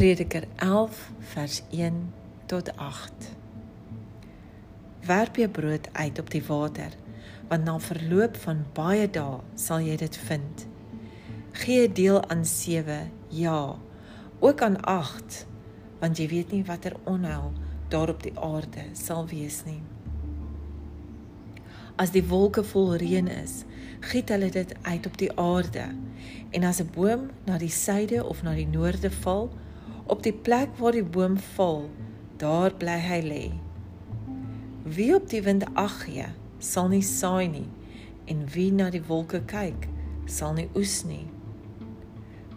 Prediker 11 vers 1 tot 8 Werp jou brood uit op die water, want na verloop van baie dae sal jy dit vind. Gee deel aan 7, ja, ook aan 8, want jy weet nie watter onheil daar op die aarde sal wees nie. As die wolke vol reën is, giet hulle dit uit op die aarde. En as 'n boom na die suide of na die noorde val, op die plek waar die boom val, daar bly hy lê. Wie op die wind ag gee, sal nie saai nie, en wie na die wolke kyk, sal nie oes nie.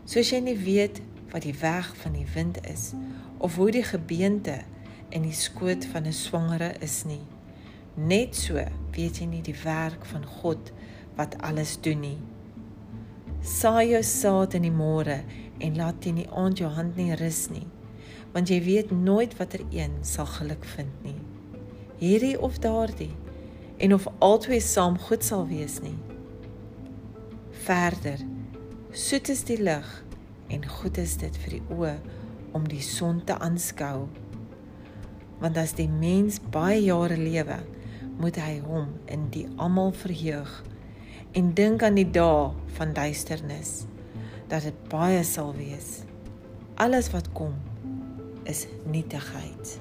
Soos jy nie weet wat die weg van die wind is of hoe die gebeente in die skoot van 'n swangere is nie. Net so weet jy nie die werk van God wat alles doen nie. Saai jou saad in die môre en laat teen die aand jou hand nie rus nie, want jy weet nooit watter een sal geluk vind nie hierdie of daardie en of albei saam goed sal wees nie. Verder, soet is die lig en goed is dit vir die oë om die son te aanskou. Want as die mens baie jare lewe, moet hy hom in die almal verheug en dink aan die dae van duisternis dat dit baie sal wees. Alles wat kom is nietigheid.